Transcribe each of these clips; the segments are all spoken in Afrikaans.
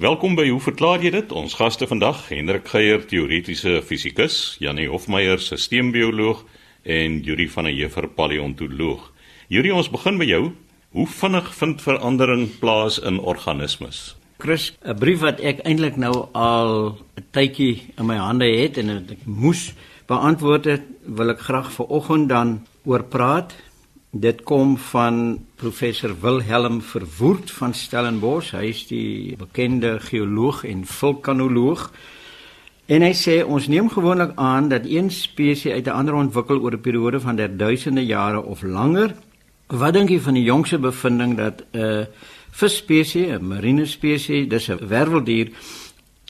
Welkom by Hoe verklaar jy dit? Ons gaste vandag, Hendrik Geier, teoretiese fisikus, Janie Hofmeyer, sisteembioloog en Yuri van der Heever, paleontoloog. Yuri, ons begin by jou. Hoe vinnig vind verandering plaas in organismes? Chris, 'n brief wat ek eintlik nou al 'n tydjie in my hande het en ek moes beantwoord het, wil ek graag vanoggend dan oor praat. Dit kom van professor Wilhelm Verwoerd van Stellenbosch. Hy is die bekende geoloog en vulkanoloog. En hy sê ons neem gewoonlik aan dat een spesies uit 'n ander ontwikkel oor 'n periode van duisende jare of langer. Wat dink jy van die jongste bevinding dat 'n uh, visspesies, 'n marine spesies, dis 'n werveldier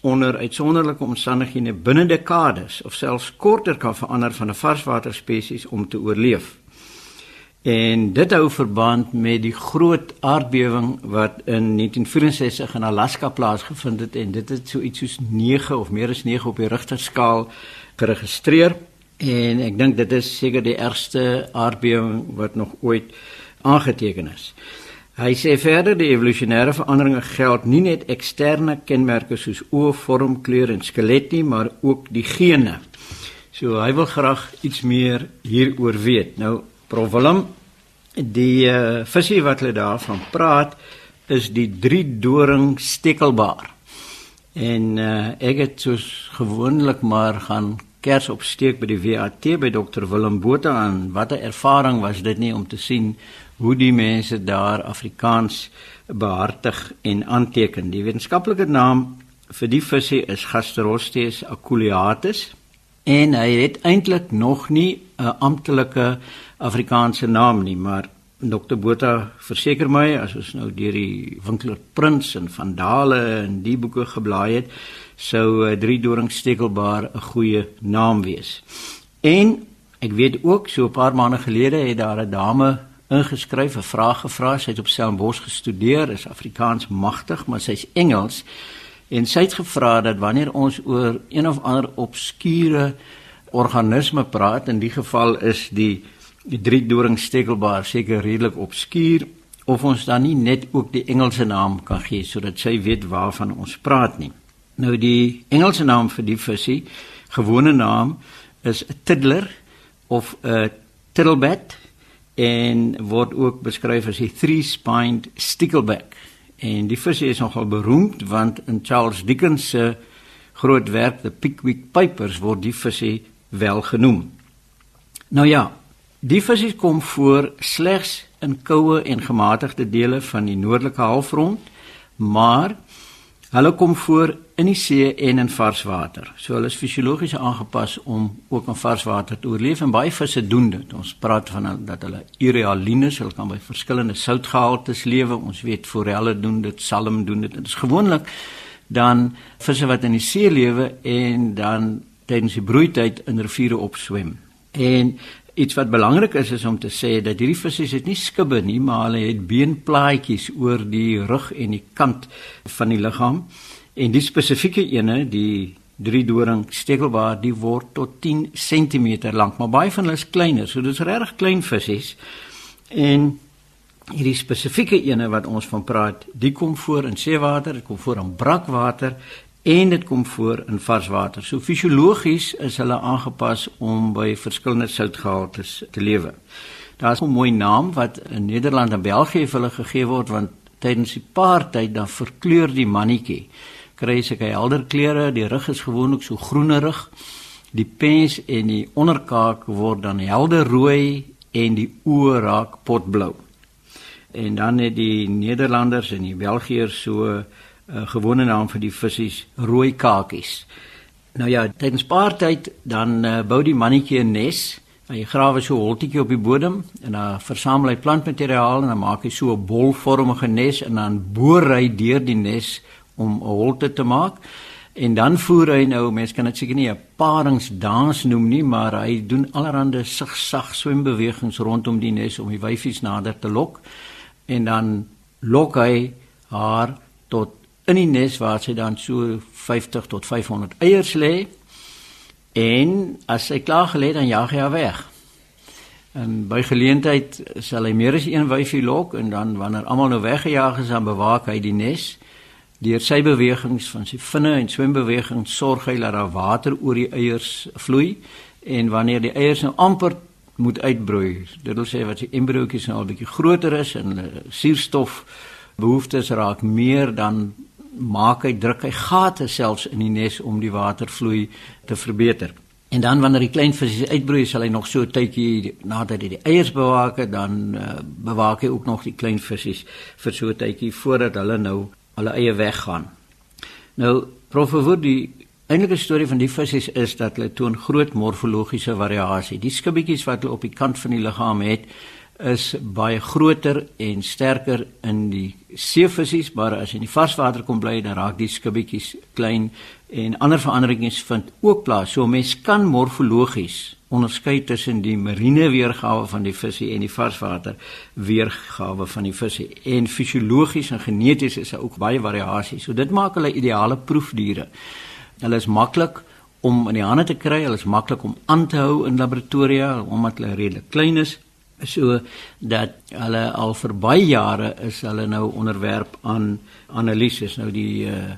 onder uitsonderlike omstandighede binne dekades of selfs korter kan verander van 'n varswater spesies om te oorleef. En dit hou verband met die groot aardbewing wat in 1964 in Alaska plaasgevind het en dit het so iets soos 9 of meer as 9 op die Richter skaal geregistreer en ek dink dit is seker die ergste aardbewing wat nog ooit aangeteken is. Hy sê verder die evolusionêre veranderinge geld nie net eksterne kenmerke soos oë, vorm, kleur en skelet nie, maar ook die gene. So hy wil graag iets meer hieroor weet. Nou Prof Willem, die uh, visie wat hulle daarvan praat is die drie doring stekelbaar. En uh, ek het soos gewoonlik maar gaan kers opsteek by die WAT by Dr Willem Botha en watter ervaring was dit nie om te sien hoe die mense daar Afrikaans behartig en aanteken. Die wetenskaplike naam vir die visie is Gasterostes aculeatus en hy het eintlik nog nie 'n amptelike Afrikaanse naam nie, maar Dr Botha verseker my as ons nou deur die Winkler Prins en Van Dale en die boeke geblaai het, sou uh, drie doringstekelbaar 'n goeie naam wees. En ek weet ook so 'n paar maande gelede het daar 'n dame ingeskryf, 'n vraag gevra, sy het op Stellenbosch gestudeer, is Afrikaans magtig, maar sy's Engels en sy het gevra dat wanneer ons oor een of ander obskure organisme praat, in die geval is die die drie doringstekelbaar seker redelik obskuur of ons dan nie net ook die Engelse naam kan gee sodat sy weet waarvan ons praat nie. Nou die Engelse naam vir die visie, gewone naam is 'n tiddler of 'n tiddlebat en word ook beskryf as die three-spined stickleback. En die vis is nogal beroemd want in Charles Dickens se groot werk The Pickwick Papers word die vis wel genoem. Nou ja, die vis kom voor slegs in koue en gematigde dele van die noordelike halfrond, maar Hulle kom voor in die see en in vars water. So hulle is fisiologies aangepas om ook in vars water te oorleef en baie visse doen dit. Ons praat van dat hulle urealines, hulle kan by verskillende soutgehaltes lewe. Ons weet forelle doen dit, salm doen dit. Dit is gewoonlik dan visse wat in die see lewe en dan tydens die broeityd in riviere opswem. En Iets wat belangrik is is om te sê dat hierdie visse het nie skubbe nie, maar hulle het beenplaatjies oor die rug en die kant van die liggaam. En die spesifieke ene, die drie doring stekelbaar, die word tot 10 cm lank, maar baie van hulle is kleiner, so dis regtig klein visse. En hierdie spesifieke ene wat ons van praat, die kom voor in seewater, dit kom voor in brakwater en dit kom voor in vars water. So fisiologies is hulle aangepas om by verskillende soutgehaltes te lewe. Daar's 'n mooi naam wat in Nederland en België vir hulle gegee word want tydens die paartyd dan verkleur die mannetjie. Kry hy helder kleure, die rug is gewoonlik so groenerig. Die pens en die onderkaak word dan helder rooi en die oë raak potblou. En dan het die Nederlanders en die Belgiërs so uh, gewone naam vir die visse rooi kakies. Nou ja, tydens paartyd dan uh, bou die mannetjie 'n nes. Hy grawe so 'n holtetjie op die bodem en dan versamel hy plantmateriaal en dan maak hy so 'n bolvormige nes en dan boor hy deur die nes om 'n holte te maak. En dan voer hy nou, mense kan dit seker nie 'n paringsdans noem nie, maar hy doen allerlei sigsag swembewegings rondom die nes om die wyfies nader te lok. En dan lok hy haar tot in die nes waar sy dan so 50 tot 500 eiers lê. En as sy klaar gelê dan jaag hy haar weg. En by geleentheid sal hy meer as een wyfie lok en dan wanneer almal nou weggejaag is dan bewaak hy die nes Deur sy bewegings van sy vinne en swembewegings sorg hy dat daar water oor die eiers vloei en wanneer die eiers nou amper moet uitbroei, dit wil sê wat die embriootjies nou al bietjie groter is en suurstof behoeftes raak meer dan maak hy druk hy gate selfs in die nes om die watervloei te verbeter. En dan wanneer die klein visse uitbroei, sal hy nog so 'n tydjie nadat hy die eiers bewaak het, dan uh, bewaak hy ook nog die klein visse vir so 'n tydjie voordat hulle nou hulle eie weg gaan. Nou, prof Wood, die enige storie van die visse is dat hulle toon groot morfologiese variasie. Die skibbetjies wat hulle op die kant van die liggaam het, is baie groter en sterker in die seevisies, maar as jy in die varswater kom bly, dan raak die skibbetjies klein en ander veranderings vind ook plaas. So mens kan morfologies onderskei tussen die marine weergawe van die visie en die varswater weergawe van die visie. En fisiologies en geneties is daar ook baie variasies. So dit maak hulle ideale proefdiere. Hulle is maklik om in die hande te kry, hulle is maklik om aan te hou in laboratoria omdat hulle redelik klein is so dat hulle al vir baie jare is hulle nou onderwerp aan analises nou die uh,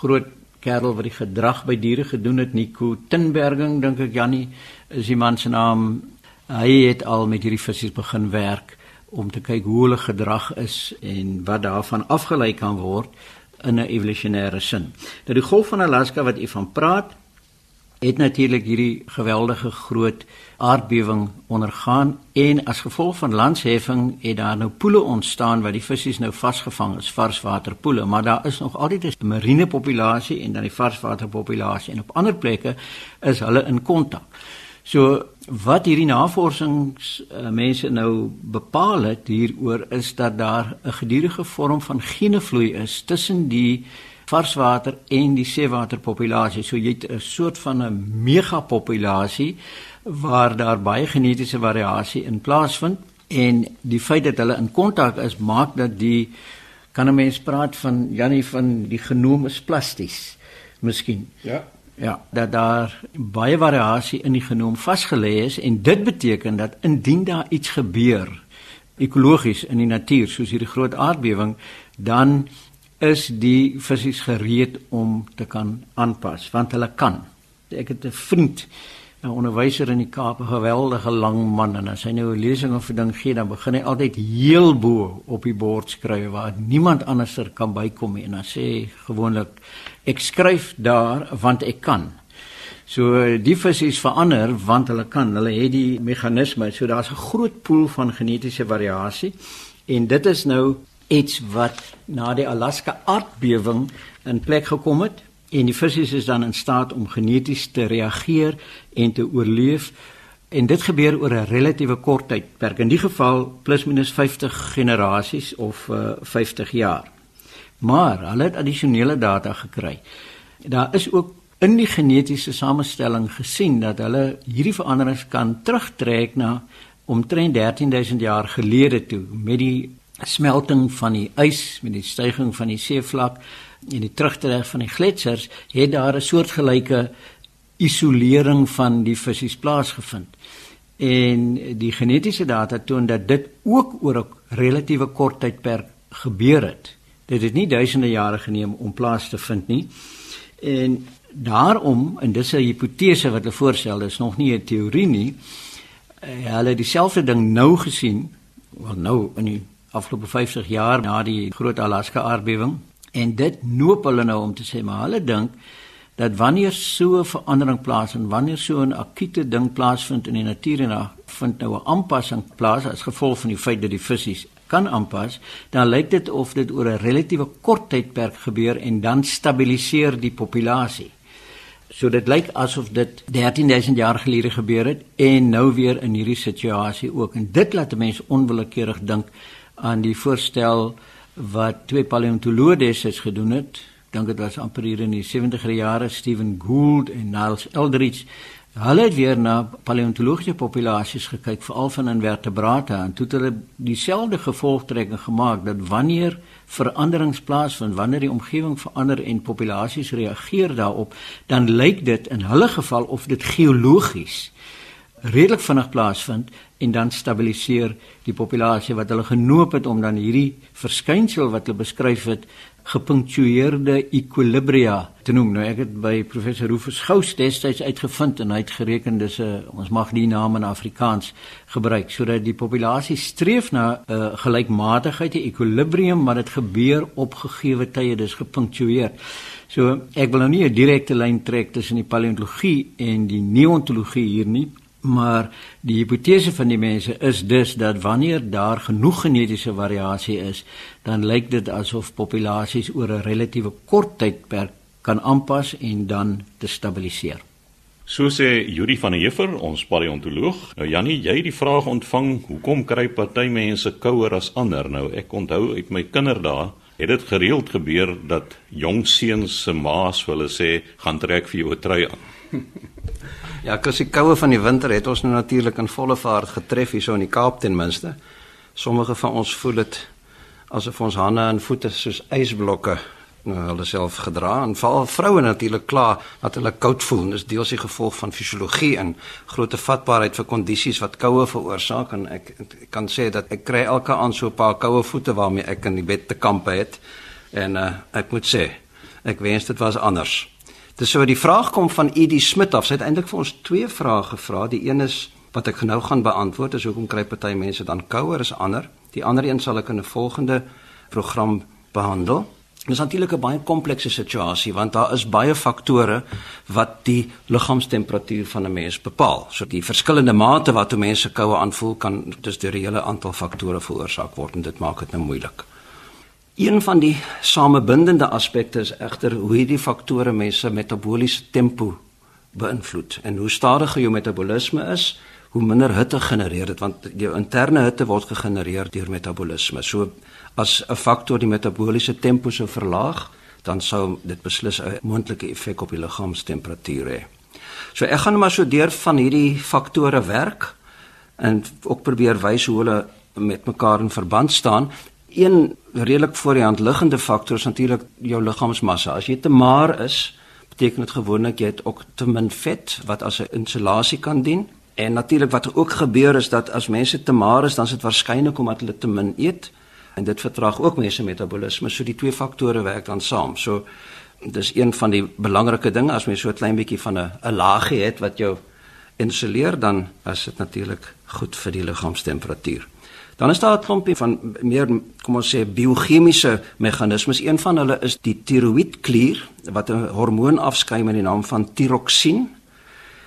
groot kerel wat die gedrag by diere gedoen het Nico Tinberging dink ek Jannie is die man se naam hy het al met hierdie visse begin werk om te kyk hoe hulle gedrag is en wat daarvan afgelei kan word in 'n evolusionêre sin. Nou die golf van Alaska wat u van praat het natuurlik hierdie geweldige groot aardbewing ondergaan en as gevolg van landsheffing het daar nou poele ontstaan waar die visse nou vasgevang is, varswaterpoele, maar daar is nog altyd 'n marine populasie en dan die varswaterpopulasie en op ander plekke is hulle in kontak. So wat hierdie navorsings uh, mense nou bepaal het hieroor is dat daar 'n gedurende vorm van genevloei is tussen die varswater en die seewaterpopulasie. So jy het 'n soort van 'n megapopulasie waar daar baie genetiese variasie in plaasvind en die feit dat hulle in kontak is maak dat die kan 'n mens praat van Jannie van die genoom is plasties. Miskien. Ja. Ja, dat daar baie variasie in die genoom vasgelê is en dit beteken dat indien daar iets gebeur ekologies in die natuur soos hierdie groot aardbewing dan is die visse gereed om te kan aanpas want hulle kan. Ek het 'n vriend, 'n onderwyser in die Kaap, 'n geweldige lang man en as hy nou 'n lesing of 'n ding gee, dan begin hy altyd heel bo op die bord skryf waar niemand anderser kan bykom nie en dan sê gewoonlik ek skryf daar want ek kan. So die visse verander want hulle kan, hulle het die meganisme, so daar's 'n groot pool van genetiese variasie en dit is nou iets wat na die Alaska aardbewing in plek gekom het en die visse is dan in staat om geneties te reageer en te oorleef. En dit gebeur oor 'n relatiewe kort tydperk in die geval plus minus 50 generasies of uh, eh, 50 jaar. Maar hulle het addisionele data gekry. Daar is ook in die genetiese samestelling gesien dat hulle hierdie veranderings kan terugtrek na omtrent 13000 jaar gelede toe met die smelting van die ys met die stygings van die seevlak en die terugtrek van die gletsers het daar 'n soortgelyke isolering van die visse plaasgevind. En die genetiese data toon dat dit ook oor 'n relatiewe kort tydperk gebeur het. Dit het nie duisende jare geneem om plaas te vind nie. En daarom, en dis 'n hipotese wat hulle voorstel, dis nog nie 'n teorie nie. Eh, hulle het dieselfde ding nou gesien, wel nou in die afgelope 50 jaar na die groot Alaska aardbewing en dit noop hulle nou om te sê maar hulle dink dat wanneer so 'n verandering plaasvind, wanneer so 'n akute ding plaasvind in die natuur en daar vind nou 'n aanpassing plaas as gevolg van die feit dat die visse kan aanpas, dan lyk dit of dit oor 'n relatiewe kort tydperk gebeur en dan stabiliseer die populasie. So dit lyk asof dit 13000 jaar gelede gebeur het en nou weer in hierdie situasie ook en dit laat mense onwillekeurig dink aan die voorstel wat twee paleontoloë destyds gedoen het. Dink dit was amper hier in die 70er jare Stephen Gould en Niles Eldridge. Hulle het weer na paleontologiese populasies gekyk, veral van invertebrate en toe het hulle dieselfde gevolgtrekking gemaak dat wanneer veranderings plaasvind, wanneer die omgewing verander en populasies reageer daarop, dan lyk dit in hulle geval of dit geologies redelik vinnig plaasvind en dan stabiliseer die populasie wat hulle genoop het om dan hierdie verskynsel wat hulle beskryf het gepunktueerde equilibria te noem. Nou ek het by professor Rufus Gous destyds uitgevind en hy het gereken dis 'n ons mag die naam in Afrikaans gebruik sodat die populasie streef na 'n uh, gelykmatigheid, 'n equilibrium, maar dit gebeur op gegeewe tye, dis gepunktueer. So ek wil nou nie 'n direkte lyn trek tussen die paleontologie en die neontologie hier nie, maar die hipotese van die mense is dus dat wanneer daar genoeg genetiese variasie is, dan lyk dit asof populasies oor 'n relatiewe kort tydperk kan aanpas en dan te stabiliseer. So sê Juri van der Heever, ons paleontoloog. Nou Jannie, jy het die vraag ontvang, hoekom kry party mense kouer as ander? Nou ek onthou uit my kinderdae het dit gereeld gebeur dat jong seuns se ma's hulle sê, "Gaan trek vir jou 'n trui aan." Ja, kus die koue van die winter het ons nou natuurlik in volle vaart getref hierso in die Kaap ten minste. Sommige van ons voel dit asof ons hande en voete soos ysblokke nou hulle self gedra en veral vroue natuurlik klaar dat hulle koud voel. Dis deels die gevolg van fisiologie en groot vatbaarheid vir kondisies wat koue veroorsaak en ek, ek kan sê dat ek kry elke aand so 'n paar koue voete waarmee ek in die bed te kampe het. En uh, ek moet sê, ek wens dit was anders. Dis so die vraag kom van Edie Smit af. Sy het eintlik vir ons twee vrae gevra. Die een is wat ek nou gaan beantwoord is hoekom kry party mense dan kouer as ander? Die ander een sal ek in 'n volgende program behandel. Dit is natuurlik 'n baie komplekse situasie want daar is baie faktore wat die liggaamstemperatuur van 'n mens bepaal. So die verskillende mate wat hoe mense koue aanvoel kan dus deur 'n hele aantal faktore veroorsaak word en dit maak dit nou moeilik. Een van die samebindende aspekte is egter hoe hierdie faktore mense metabooliese tempo beïnvloed. En hoe stadiger jou metabolisme is, hoe minder hitte genereer dit want jou interne hitte word gegenereer deur metabolisme. So as 'n faktor die metabooliese tempo sou verlaag, dan sou dit beslis 'n moontlike effek op die liggaamstemperatuur hê. So ek gaan maar so deur van hierdie faktore werk en ook probeer wys hoe hulle met mekaar in verband staan een redelik voor die hand liggende faktor is natuurlik jou liggaamsmassa. As jy te maar is, beteken dit gewoonlik jy het ook te min vet wat as 'n insulasie kan dien. En natuurlik wat er ook gebeur is dat as mense te maar is, dan is dit waarskynlik omdat hulle te min eet en dit vertraag ook mense metabolisme. So die twee faktore werk dan saam. So dis een van die belangrike dinge as mens so 'n klein bietjie van 'n 'n laagie het wat jou insuleer dan is dit natuurlik goed vir die liggaamstemperatuur. Dan is daar 'n klompie van meer kom ons sê biochemiese meganismes. Een van hulle is die tiroïedklier wat 'n hormoon afskei met die naam van tiroksien.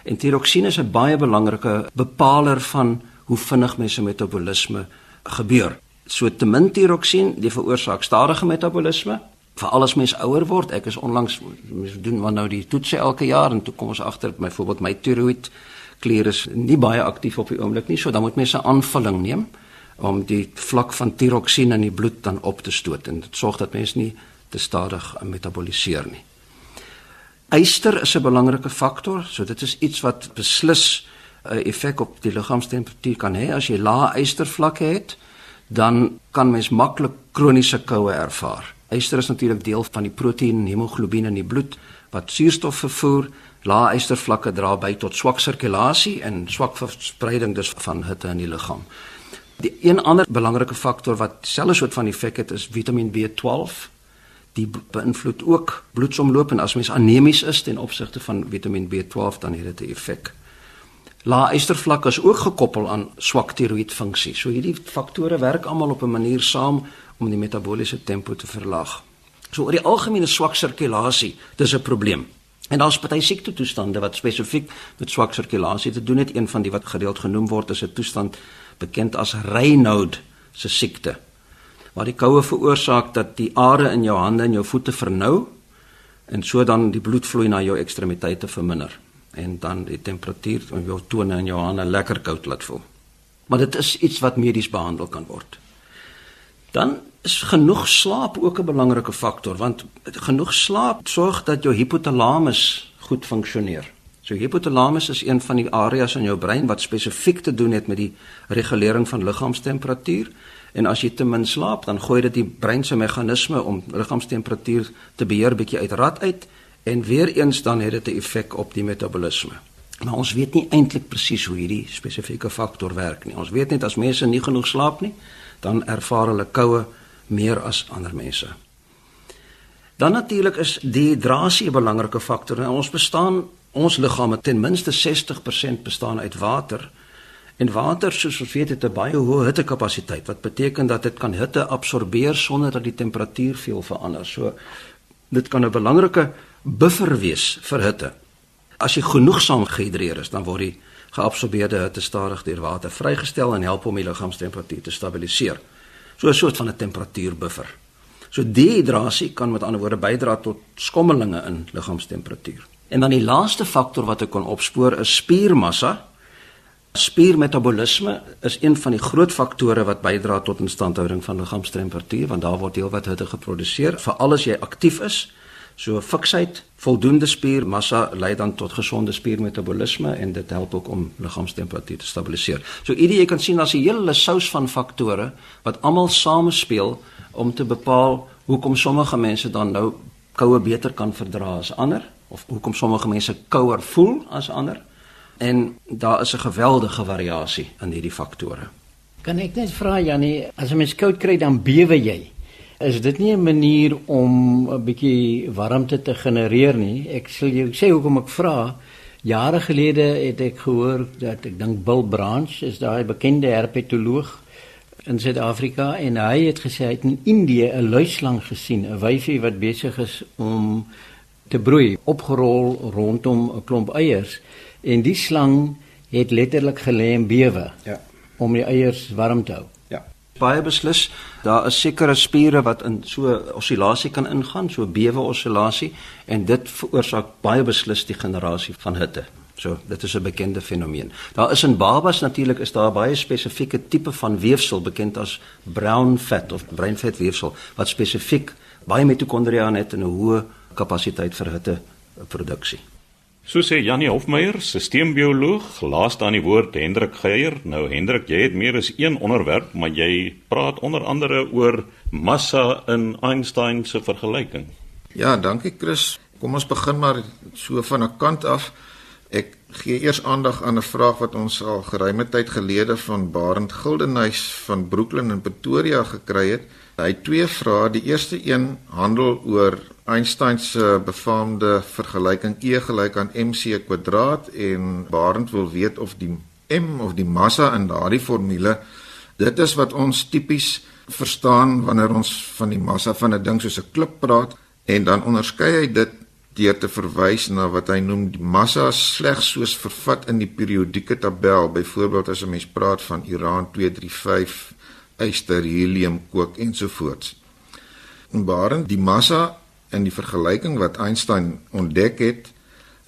En tiroksien is 'n baie belangrike bepaler van hoe vinnig mens se metabolisme gebeur. So te min tiroksien, dit veroorsaak stadige metabolisme. Vir alles mens ouer word. Ek is onlangs mens doen wat nou die toets elke jaar en toe kom ons agter byvoorbeeld my tiroïed klier is nie baie aktief op die oomblik nie, so dan moet mens 'n aanvulling neem om die vlak van tiroksien in die bloed dan op te stoot en dit sorg dat mens nie te stadig metaboliseer nie. Yster is 'n belangrike faktor, so dit is iets wat beslis 'n effek op die liggaamstemperatuur kan hê. As jy lae ystervlakke het, dan kan mens maklik kroniese koue ervaar. Yster is natuurlik deel van die proteïen hemoglobien in die bloed wat suurstof vervoer. Lae ystervlakke dra by tot swak sirkulasie en swak verspreiding dus van hitte in die liggaam. Die een ander belangrike faktor wat selfs soort van effek het is Vitamiin B12. Die beïnvloed ook bloedsomloop en as mens anemies is ten opsigte van Vitamiin B12 dan het dit 'n effek. Lae ystervlakke is ook gekoppel aan swak tiroïedfunksie. So hierdie faktore werk almal op 'n manier saam om die metabooliese tempo te verlaag. So oor die algemene swak sirkulasie, dis 'n probleem. En daar's baie siekte toestande wat spesifiek met swak sirkulasie te doen het. Een van die wat gereeld genoem word is 'n toestand bekend as Raynaud se siekte. Waar die koue veroorsaak dat die are in jou hande en jou voete vernou en so dan die bloedvloei na jou ekstremiteite verminder en dan die temperatuur van jou tone in jou hande lekker koud laat voel. Maar dit is iets wat medies behandel kan word. Dan is genoeg slaap ook 'n belangrike faktor want genoeg slaap sorg dat jou hypothalamus goed funksioneer. So hypothalamus is een van die areas in jou brein wat spesifiek te doen het met die regulering van liggaamstemperatuur. En as jy te min slaap, dan gooi dit die brein se meganisme om liggaamstemperatuur te beheer bietjie uit rad uit en weer eens dan het dit 'n effek op die metabolisme. Maar ons weet nie eintlik presies hoe hierdie spesifieke faktor werk nie. Ons weet net as mense nie genoeg slaap nie, dan ervaar hulle koue meer as ander mense. Dan natuurlik is dehydrasie 'n belangrike faktor. Nou, ons bestaan ons liggame ten minste 60% bestaan uit water. En water, soos ons weet, het 'n baie hoë hittekapasiteit wat beteken dat dit kan hitte absorbeer sonder dat die temperatuur veel verander. So dit kan 'n belangrike buffer wees vir hitte. As jy genoegsaam gehidreer is, dan word die geabsorbeerde hitte stadig deur water vrygestel en help om die liggaamstemperatuur te stabiliseer. So 'n soort van 'n temperatuurbuffer. So dehydrasie kan met ander woorde bydra tot skommelinge in liggaamstemperatuur. En dan die laaste faktor wat ek kon opspoor is spiermassa. Spiermetabolisme is een van die groot faktore wat bydra tot instandhouding van liggaamstemperatuur want daar word heelwat hitte geproduseer veral as jy aktief is. So fiksheid, voldoende spiermassa lei dan tot gesonde spiermetabolisme en dit help ook om liggaamstemperatuur te stabiliseer. So idee jy kan sien as 'n hele sous van faktore wat almal samespeel om te bepaal hoekom sommige mense dan nou koue beter kan verdra as ander of hoekom sommige mense kouer voel as ander. En daar is 'n geweldige variasie in hierdie faktore. Kan ek net vra Jannie, as 'n mens koud kry dan bewe jy? Is dit nie 'n manier om 'n bietjie warmte te genereer nie? Ek sal jou sê hoekom ek vra. Jare gelede het ek gehoor dat ek dink Bill Branch is daai bekende herpetoloog in Suid-Afrika en hy het gesê hy het in Indië 'n luislang gesien, 'n wyfie wat besig is om te broei, opgerol rondom 'n klomp eiers en die slang het letterlik gelê en bewe. Ja. om die eiers warm te hou baie beslis daar is sekere spiere wat in so osilasie kan ingaan, so bewe osilasie en dit veroorsaak baie beslis die generasie van hitte. So dit is 'n bekende fenomeen. Daar is in babas natuurlik is daar baie spesifieke tipe van weefsel bekend as brown fat of breinvet weefsel wat spesifiek baie mitokondria het en 'n hoë kapasiteit vir hitteproduksie. So sê Janie Hofmeyer, sisteembioloog, laaste aan die woord Hendrik Geier. Nou Hendrik, jy het meer as een onderwerp, maar jy praat onder andere oor massa in Einstein se vergelyking. Ja, dankie Chris. Kom ons begin maar so van 'n kant af. Ek gee eers aandag aan 'n vraag wat ons al geruime tyd gelede van Barend Gildenhuys van Brooklyn in Pretoria gekry het. Hy het twee vrae. Die eerste een handel oor Einstein se befaamde vergelyking E gelyk aan mc kwadraat en Barend wil weet of die m of die massa in daardie formule dit is wat ons tipies verstaan wanneer ons van die massa van 'n ding soos 'n klip praat en dan onderskei hy dit deur te verwys na wat hy noem die massa slegs soos vervat in die periodieke tabel. Byvoorbeeld as 'n mens praat van uran 235 yster helium kook ensovoorts en Barend die massa in die vergelyking wat Einstein ontdek het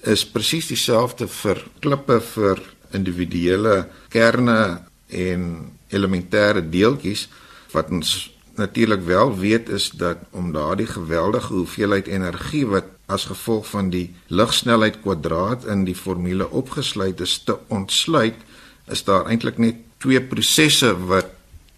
is presies dieselfde vir klippe vir individuele kerne en elementêre deeltjies. Wat ons natuurlik wel weet is dat om daardie geweldige hoeveelheid energie wat as gevolg van die ligsnelheid kwadraat in die formule opgesluit is te ontsluit is daar eintlik net twee prosesse wat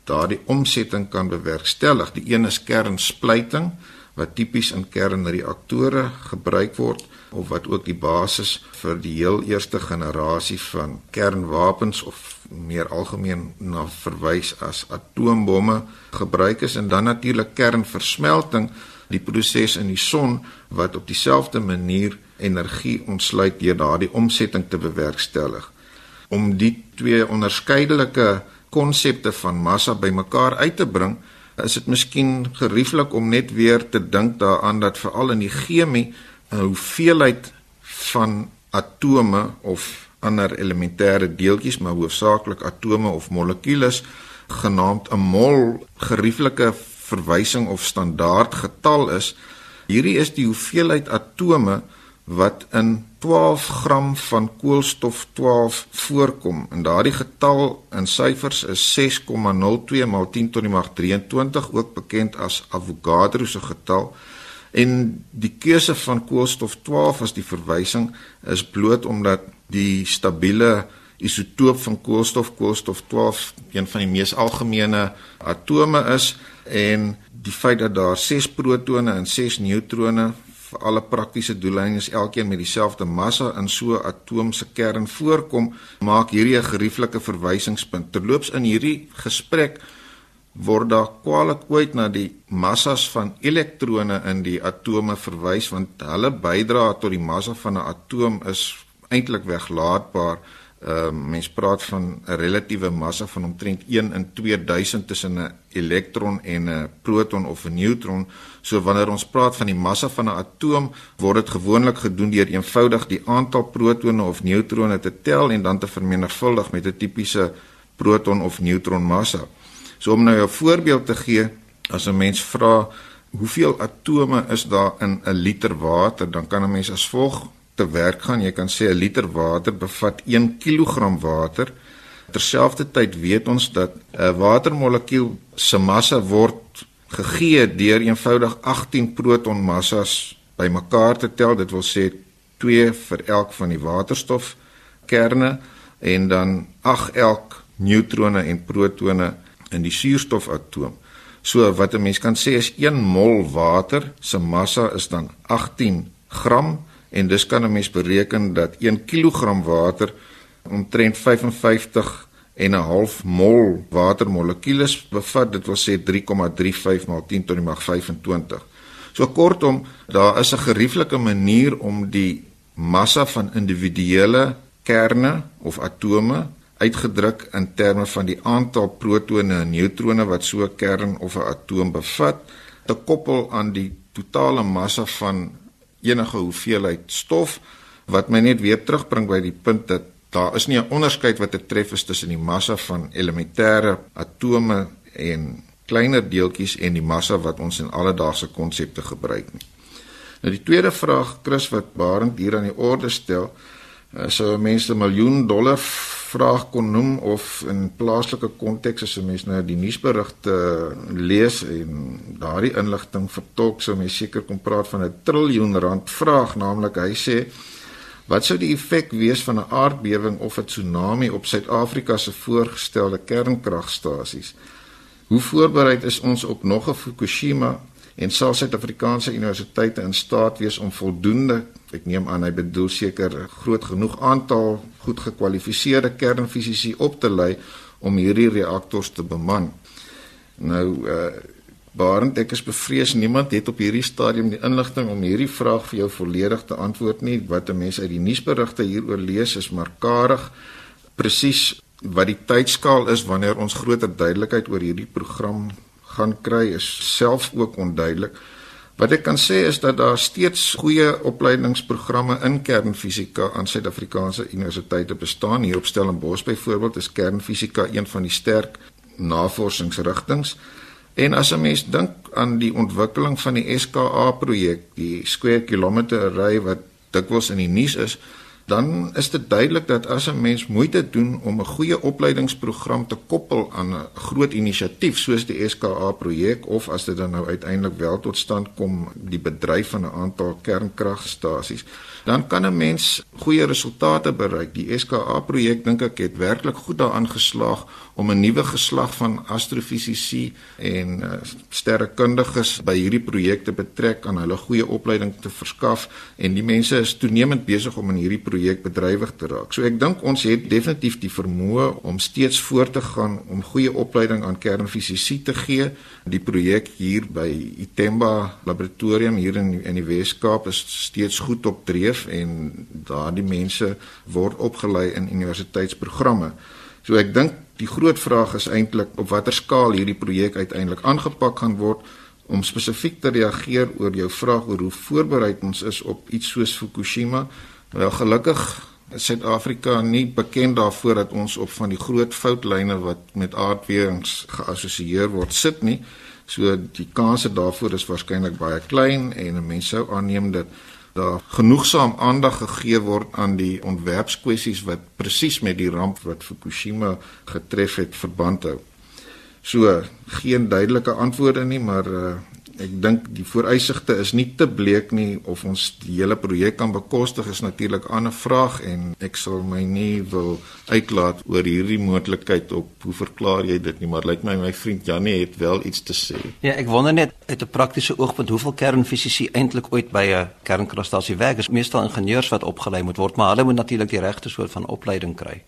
daardie omsetting kan bewerkstellig. Die een is kernsplyting wat tipies in kernreaktore gebruik word of wat ook die basis vir die heel eerste generasie van kernwapens of meer algemeen na verwys as atoombomme gebruik is en dan natuurlik kernversmelting die proses in die son wat op dieselfde manier energie ontsluit deur daardie omsetting te bewerkstellig. Om die twee onderskeidelike konsepte van massa bymekaar uit te bring is dit miskien gerieflik om net weer te dink daaraan dat veral in die chemie 'n hoeveelheid van atome of ander elementêre deeltjies, maar hoofsaaklik atome of molekules genaamd 'n mol gerieflike verwysing of standaard getal is. Hierdie is die hoeveelheid atome wat in 12 gram van koolstof 12 voorkom. En daardie getal in syfers is 6,02 maal 10 tot die mag 23 ook bekend as Avogadro se getal. En die keuse van koolstof 12 as die verwysing is bloot omdat die stabiele isotoop van koolstof koolstof 12 een van die mees algemene atome is en die feit dat daar 6 protone en 6 neutrone vir alle praktiese doeleindes elkeen met dieselfde massa in so 'n atoom se kern voorkom, maak hierdie 'n gerieflike verwysingspunt. Terloops in hierdie gesprek word daar kwaliek ooit na die massas van elektrone in die atome verwys want hulle bydra tot die massa van 'n atoom is eintlik weglaatbaar. Ehm uh, mens praat van 'n relatiewe massa van omtrent 1 in 2000 tussen 'n elektron en 'n proton of 'n neutron. So wanneer ons praat van die massa van 'n atoom, word dit gewoonlik gedoen deur eenvoudig die aantal protone of neutrone te tel en dan te vermenigvuldig met 'n tipiese proton of neutron massa. So om nou 'n voorbeeld te gee, as 'n mens vra hoeveel atome is daar in 'n liter water, dan kan 'n mens as volg te werk gaan. Jy kan sê 'n liter water bevat 1 kg water. Terselfdertyd weet ons dat 'n watermolekuul se massa word gegee deur eenvoudig 18 protonmassas bymekaar te tel. Dit wil sê 2 vir elk van die waterstofkerne en dan 8 elk neutrone en protone in die suurstofatoom. So wat 'n mens kan sê is 1 mol water se massa is dan 18 gram en dus kan 'n mens bereken dat 1 kg water omtrent 55 en 'n half mol watermolekules bevat. Dit wil sê 3,35 maal 10 tot die mag 25. So kortom, daar is 'n gerieflike manier om die massa van individuele kerne of atome uitgedruk in terme van die aantal protone en neutrone wat so 'n kern of 'n atoom bevat te koppel aan die totale massa van enige hoeveelheid stof wat my net weer terugbring by die punt dat daar is nie 'n onderskeid wat te tref is tussen die massa van elementêre atome en kleiner deeltjies en die massa wat ons in alledaagse konsepte gebruik nie. Nou die tweede vraag Chris wat Barend hier aan die orde stel, uh, sou mense 'n miljoen dollar vraag kon noem of in plaaslike konteks as 'n mens nou die nuusberigte lees en daardie inligting vertolk sou mens seker kon praat van 'n triljoen rand vraag. Naamlik hy sê wat sou die effek wees van 'n aardbewing of 'n tsunami op Suid-Afrika se voorgestelde kernkragstasies? Hoe voorbereid is ons op nog 'n Fukushima en sal Suid-Afrikaanse universiteite in staat wees om voldoende ek neem aan hy bedoel seker groot genoeg aantal goed gekwalifiseerde kernfisici op te lei om hierdie reaktors te beman. Nou uh Barend ek is bevrees niemand het op hierdie stadium die inligting om hierdie vraag vir jou volledig te antwoord nie. Wat 'n mens uit die nuusberigte hieroor lees is maar karig presies wat die tydskaal is wanneer ons groter duidelikheid oor hierdie program gaan kry is self ook onduidelik. Wat ek kan sê is dat daar steeds goeie opleidingsprogramme in kernfisika aan Suid-Afrikaanse universiteite bestaan. Hier op Stellenbosch byvoorbeeld is kernfisika een van die sterk navorsingsrigtinge. En as 'n mens dink aan die ontwikkeling van die SKA projek, die Square Kilometer Array wat dikwels in die nuus is, dan is dit duidelik dat as 'n mens moeite doen om 'n goeie opleidingsprogram te koppel aan 'n groot inisiatief soos die SKA projek of as dit dan nou uiteindelik wel tot stand kom die bedryf van 'n aantal kernkragstasies dan kan 'n mens goeie resultate bereik. Die SKA projek dink ek het werklik goed daaraan geslaag om 'n nuwe geslag van astrofisici en uh, sterrekundiges by hierdie projekte betrek aan hulle goeie opleiding te verskaf en die mense is toenemend besig om in hierdie projek bedrywig te raak. So ek dink ons het definitief die vermoë om steeds voort te gaan om goeie opleiding aan kernfisici te gee. Die projek hier by Itemba laboratorium hier in in die Wes-Kaap is steeds goed op dreef en daardie mense word opgelei in universiteitsprogramme. So ek dink die groot vraag is eintlik op watter skaal hierdie projek uiteindelik aangepak gaan word om spesifiek te reageer oor jou vraag oor hoe voorbereid ons is op iets soos Fukushima. Wel gelukkig is Suid-Afrika nie bekend daarvoor dat ons op van die groot foutlyne wat met aardbewings geassosieer word sit nie. So die kanse daarvoor is waarskynlik baie klein en mense sou aanneem dat daar genoegsaam aandag gegee word aan die ontwerpskwessies wat presies met die ramp wat Fukushima getref het verband hou. So geen duidelike antwoorde nie, maar uh, ek dink die vooruitsigte is nie te bleek nie of ons die hele projek kan bekostig is natuurlik 'n ander vraag en ek sal my nie wil uitlaat oor hierdie moontlikheid op hoe verklaar jy dit nie maar lyk my my vriend Janie het wel iets te sê. Ja, ek wonder net uit 'n praktiese oogpunt hoeveel kernfisici eintlik ooit by 'n kernkragstasie werk. Is meestal ingenieurs wat opgelei moet word, maar hulle moet natuurlik die regte soort van opleiding kry.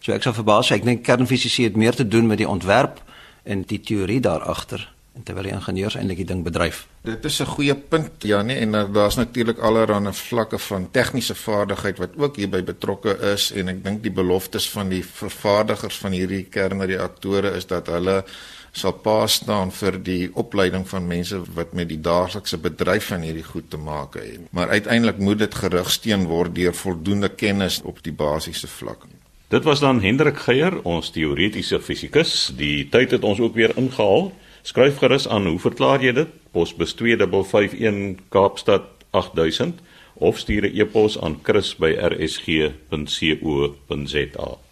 So ek sou verbaas, ek dink kernfisici het meer te doen met die ontwerp en die teorie daar agter terwyl die ingenieurs eintlik die ding bedryf. Dit is 'n goeie punt Janie en uh, daar's natuurlik allerlei vlakke van tegniese vaardigheid wat ook hierby betrokke is en ek dink die beloftes van die vervaardigers van hierdie kernreaktore is dat hulle sal pa staan vir die opleiding van mense wat met die daaglikse bedryf van hierdie goed te maak het. Maar uiteindelik moet dit gerigsteen word deur voldoende kennis op die basiese vlak. Dit was dan Hendrik Geier, ons teoretiese fisikus. Die tyd het ons ook weer ingehaal. Skryf gerus aan, hoe verklaar jy dit? Posbus 2551 Kaapstad 8000 of stuur 'n e-pos aan chris@rsg.co.za.